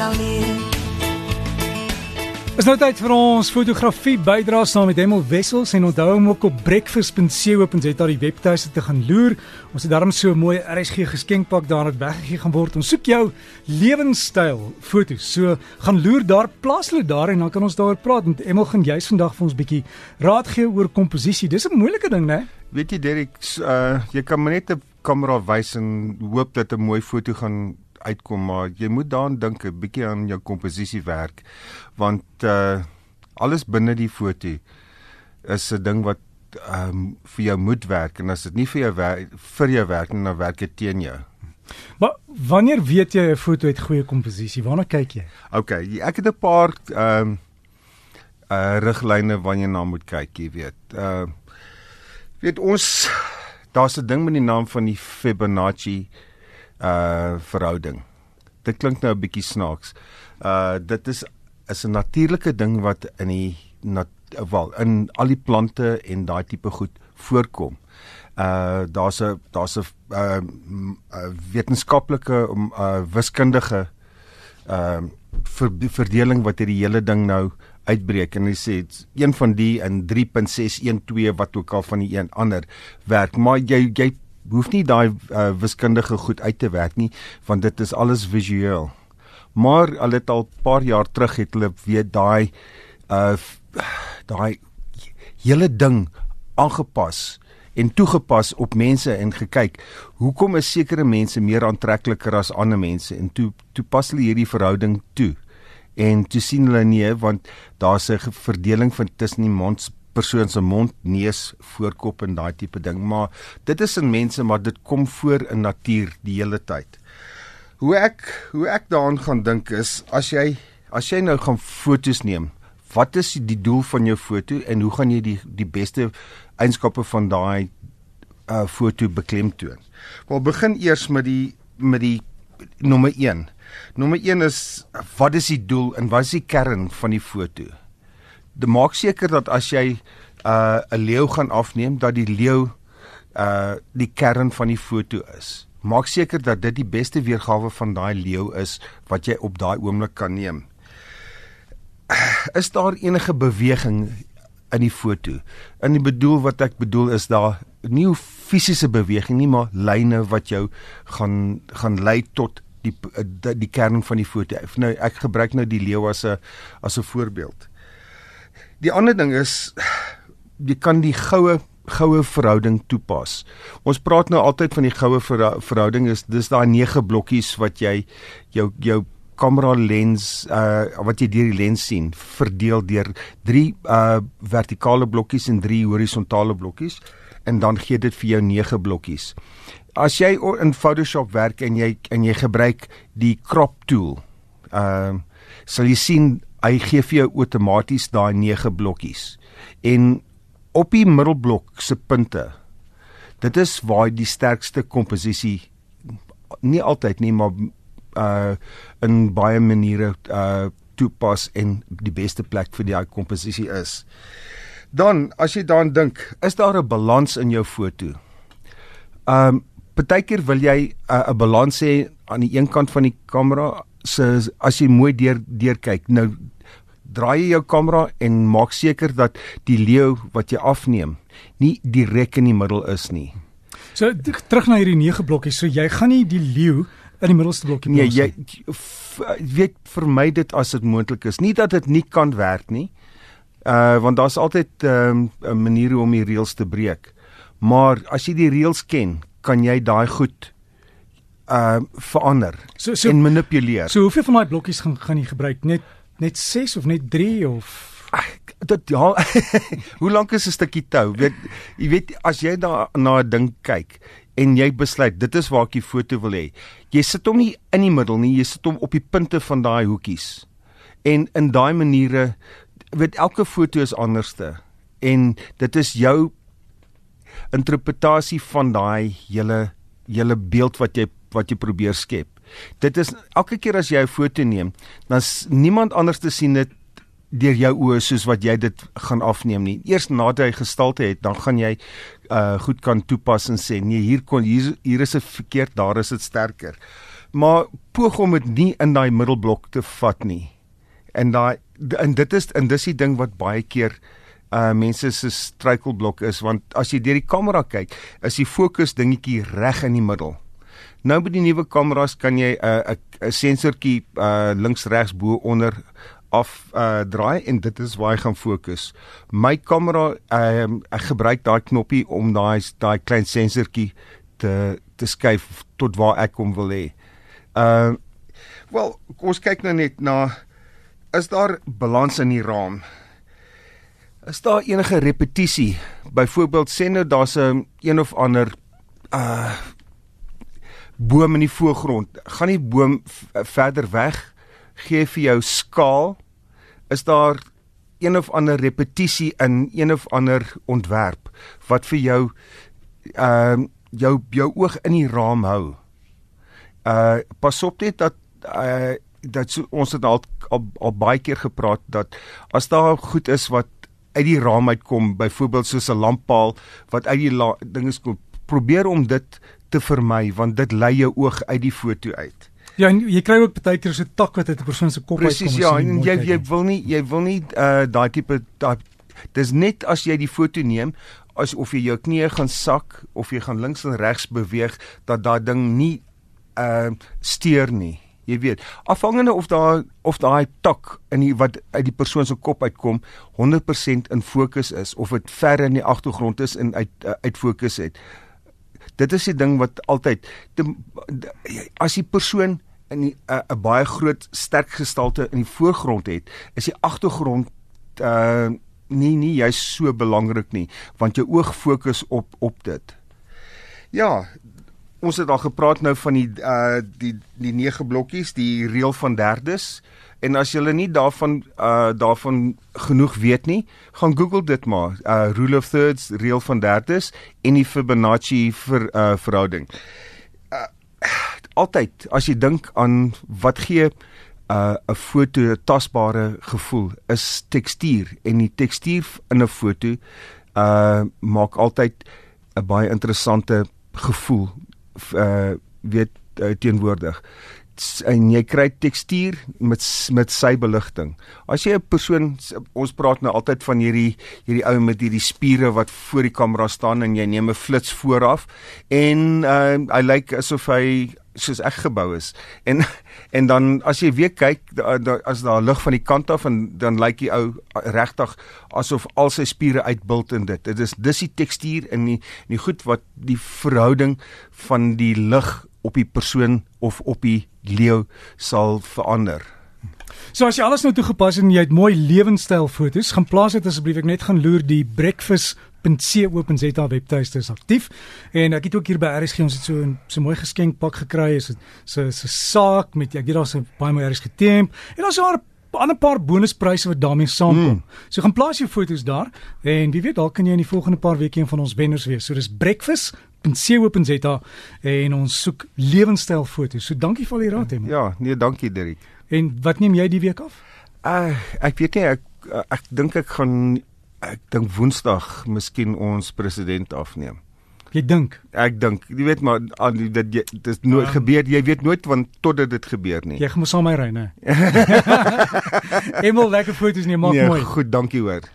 sal leer. Is nou tyd vir ons fotografie bydraes saam met Hemel Wessels en onthou om ook op breakfast.co.za die webtuiste te gaan loer. Ons het daarom so 'n mooi RSG geskenkpak daar wat weggegee gaan word. Ons soek jou lewenstyl foto's. So gaan loer daar, plaas hulle daar en dan kan ons daaroor praat. Met Hemel gaan jy's vandag vir ons bietjie raad gee oor komposisie. Dis 'n moeilike ding, né? Weet jy Derek, uh jy kan maar net 'n kamera wys en hoop dat 'n mooi foto gaan uitkom maar jy moet daaraan dink 'n bietjie aan jou komposisie werk want uh alles binne die foto is 'n ding wat um vir jou moet werk en as dit nie vir jou werk vir jou werk nie dan werk dit teen jou. Maar wanneer weet jy 'n foto het goeie komposisie? Waarna kyk jy? OK, ek het 'n paar um uh riglyne wanneer jy na moet kyk, jy weet. Uh weet ons daar's 'n ding met die naam van die Fibonacci uh verhouding. Dit klink nou 'n bietjie snaaks. Uh dit is is 'n natuurlike ding wat in die nat, wel in al die plante en daai tipe goed voorkom. Uh daar's 'n daar's 'n uh, uh wetenskaplike uh wiskundige uh ver, verdeling wat hierdie hele ding nou uitbreek en hy sê een van die in 3.612 wat ook al van die een ander werk maar jy jy hoef nie daai uh, wiskundige goed uit te werk nie want dit is alles visueel. Maar al het al paar jaar terug het hulle weer daai uh daai hele ding aangepas en toegepas op mense en gekyk hoekom is sekere mense meer aantrekliker as ander mense en toe toe pas hulle hierdie verhouding toe en toe sien hulle nee want daar's 'n verdeling van tussen die mond persoon se mond, neus, voorkop en daai tipe ding, maar dit is in mense, maar dit kom voor in natuur die hele tyd. Hoe ek hoe ek daaraan gaan dink is as jy as jy nou gaan fotos neem, wat is die doel van jou foto en hoe gaan jy die die beste eienskappe van daai uh foto beklemtoon? Wel begin eers met die met die nommer 1. Nommer 1 is wat is die doel en wat is die kern van die foto? De maak seker dat as jy 'n uh, 'n leeu gaan afneem dat die leeu uh die kern van die foto is. Maak seker dat dit die beste weergawe van daai leeu is wat jy op daai oomblik kan neem. Is daar enige beweging in die foto? In die bedoel wat ek bedoel is daar nie fisiese beweging nie, maar lyne wat jou gaan gaan lei tot die die, die kern van die foto. Nou ek gebruik nou die leeu as 'n as 'n voorbeeld. Die ander ding is jy kan die goue goue verhouding toepas. Ons praat nou altyd van die goue verhouding is dis daai 9 blokkies wat jy jou jou kamera lens uh wat jy deur die lens sien verdeel deur 3 uh vertikale blokkies en 3 horisontale blokkies en dan gee dit vir jou 9 blokkies. As jy in Photoshop werk en jy en jy gebruik die crop tool, uh sal jy sien hy gee vir jou outomaties daai 9 blokkies. En op die middelblok se punte. Dit is waar die sterkste komposisie nie altyd nie, maar uh in baie maniere uh toepas en die beste plek vir die komposisie is. Dan as jy daaraan dink, is daar 'n balans in jou foto. Um partykeer wil jy 'n uh, balans hê aan die een kant van die kamera so as jy mooi deur deur kyk nou draai jy jou kamera en maak seker dat die leeu wat jy afneem nie direk in die middel is nie. So terug na hierdie 9 blokkies, so jy gaan nie die leeu in die middelste blokkie plaas nie. Nee, jy weet vermy dit as dit moontlik is. Nie dat dit nie kan werk nie. Uh want daar's altyd ehm, 'n um, manier om die reëls te breek. Maar as jy die reëls ken, kan jy daai goed uh verander so, so, en manipuleer. So hoeveel van daai blokkies gaan gaan jy gebruik? Net net 6 of net 3 of Ag, dit ja. Hoe lank is 'n stukkie tou? Weet jy weet as jy daar na 'n ding kyk en jy besluit dit is waar ek die foto wil hê. Jy sit hom nie in die middel nie, jy sit hom op die punte van daai hoekies. En in daai maniere weet elke foto is anderste en dit is jou interpretasie van daai hele hele beeld wat jy wat jy probeer skep. Dit is elke keer as jy 'n foto neem, dan niemand anders te sien dit deur jou oë soos wat jy dit gaan afneem nie. Eers nadat hy gestalte het, dan gaan jy uh goed kan toepas en sê nee, hier kon hier hier is 'n verkeerd, daar is dit sterker. maar poog om dit nie in daai middelblok te vat nie. En daai en dit is en dis die ding wat baie keer uh mense se struikelblok is want as jy deur die kamera kyk, is die fokus dingetjie reg in die middel. Nou met die nuwe kameras kan jy 'n uh, 'n sensortjie uh links regs bo onder af uh draai en dit is waar hy gaan fokus. My kamera ehm uh, ek gebruik daai knoppie om daai daai klein sensortjie te te skuif tot waar ek hom wil hê. Uh wel, ons kyk nou net na is daar balans in die raam? Is daar enige repetisie? Byvoorbeeld sê nou daar's 'n een of ander uh boom in die voorgrond. Gaan die boom verder weg? Gee vir jou skaal? Is daar een of ander repetisie in een of ander ontwerp wat vir jou ehm uh, jou jou oog in die raam hou? Uh pas op net dat uh dat so, ons het al, al al baie keer gepraat dat as daar goed is wat uit die raam uitkom, byvoorbeeld soos 'n lamppaal wat uit die dinge kom, probeer om dit te vermy want dit lei jou oog uit die foto uit. Ja, en jy kry ook baie keer so 'n tak wat uit 'n persoon se kop uitkom. Presies, ja, en jy jy wil nie jy wil nie uh daai tipe daai dis net as jy die foto neem as of jy jou knieë gaan sak of jy gaan links en regs beweeg dat daai ding nie uh steur nie jy weet afhangende of daar of daai tak in die wat uit die persoon se kop uitkom 100% in fokus is of dit ver in die agtergrond is en uit uh, uit fokus het dit is die ding wat altyd te, as die persoon in 'n uh, baie groot sterk gestalte in die voorgrond het is die agtergrond uh nie nie jy's so belangrik nie want jou oog fokus op op dit ja ons het al gepraat nou van die uh die die nege blokkies, die reël van derdes. En as jy nie daarvan uh daarvan genoeg weet nie, gaan Google dit maar. Uh rule of thirds, reël van derdes en die Fibonacci vir uh verhouding. Uh altyd as jy dink aan wat gee 'n uh, foto 'n tasbare gevoel is tekstuur en die tekstuur in 'n foto uh maak altyd 'n baie interessante gevoel uh weet uh, teenwoordig en jy kry tekstuur met met sy beligting. As jy 'n persoon ons praat nou altyd van hierdie hierdie ou met hierdie spiere wat voor die kamera staan en jy neem 'n flits vooraf en uh hy lyk asof hy soos ek gebou is. En en dan as jy weer kyk as daar lig van die kant af en dan lyk die ou regtig asof al sy spiere uitbult in dit. Dit is dis die tekstuur en die die goed wat die verhouding van die lig op die persoon of op die leeu sal verander. So as jy alles nou toegepas en jy het mooi lewenstyl foto's, gaan plaas dit asseblief ek net gaan loer die breakfast.co.za webtuiste is aktief en ek het ook hier by RSG ons het so 'n so mooi geskenkpak gekry is dit so 'n saak met ek het daar so baie mooi RSG temp en daar's 'n ander paar bonuspryse wat daarmee saamkom. Mm. So gaan plaas jou foto's daar en wie weet dalk kan jy in die volgende paar weke een van ons wenners wees. So dis breakfast.co.za en ons soek lewenstyl foto's. So dankie vir al die raad, hè. Ja, nee, dankie Dirk. En wat neem jy die week af? Uh, ek weet nie ek ek dink ek gaan ek dink Woensdag miskien ons president afneem. Jy dink? Ek dink, jy weet maar dit dit is nooit um, gebeur. Jy weet nooit want totdat dit gebeur nie. Jy gaan mos saam my ry, né? Emel lekker foto's neem maak nee, mooi. Goed, dankie hoor.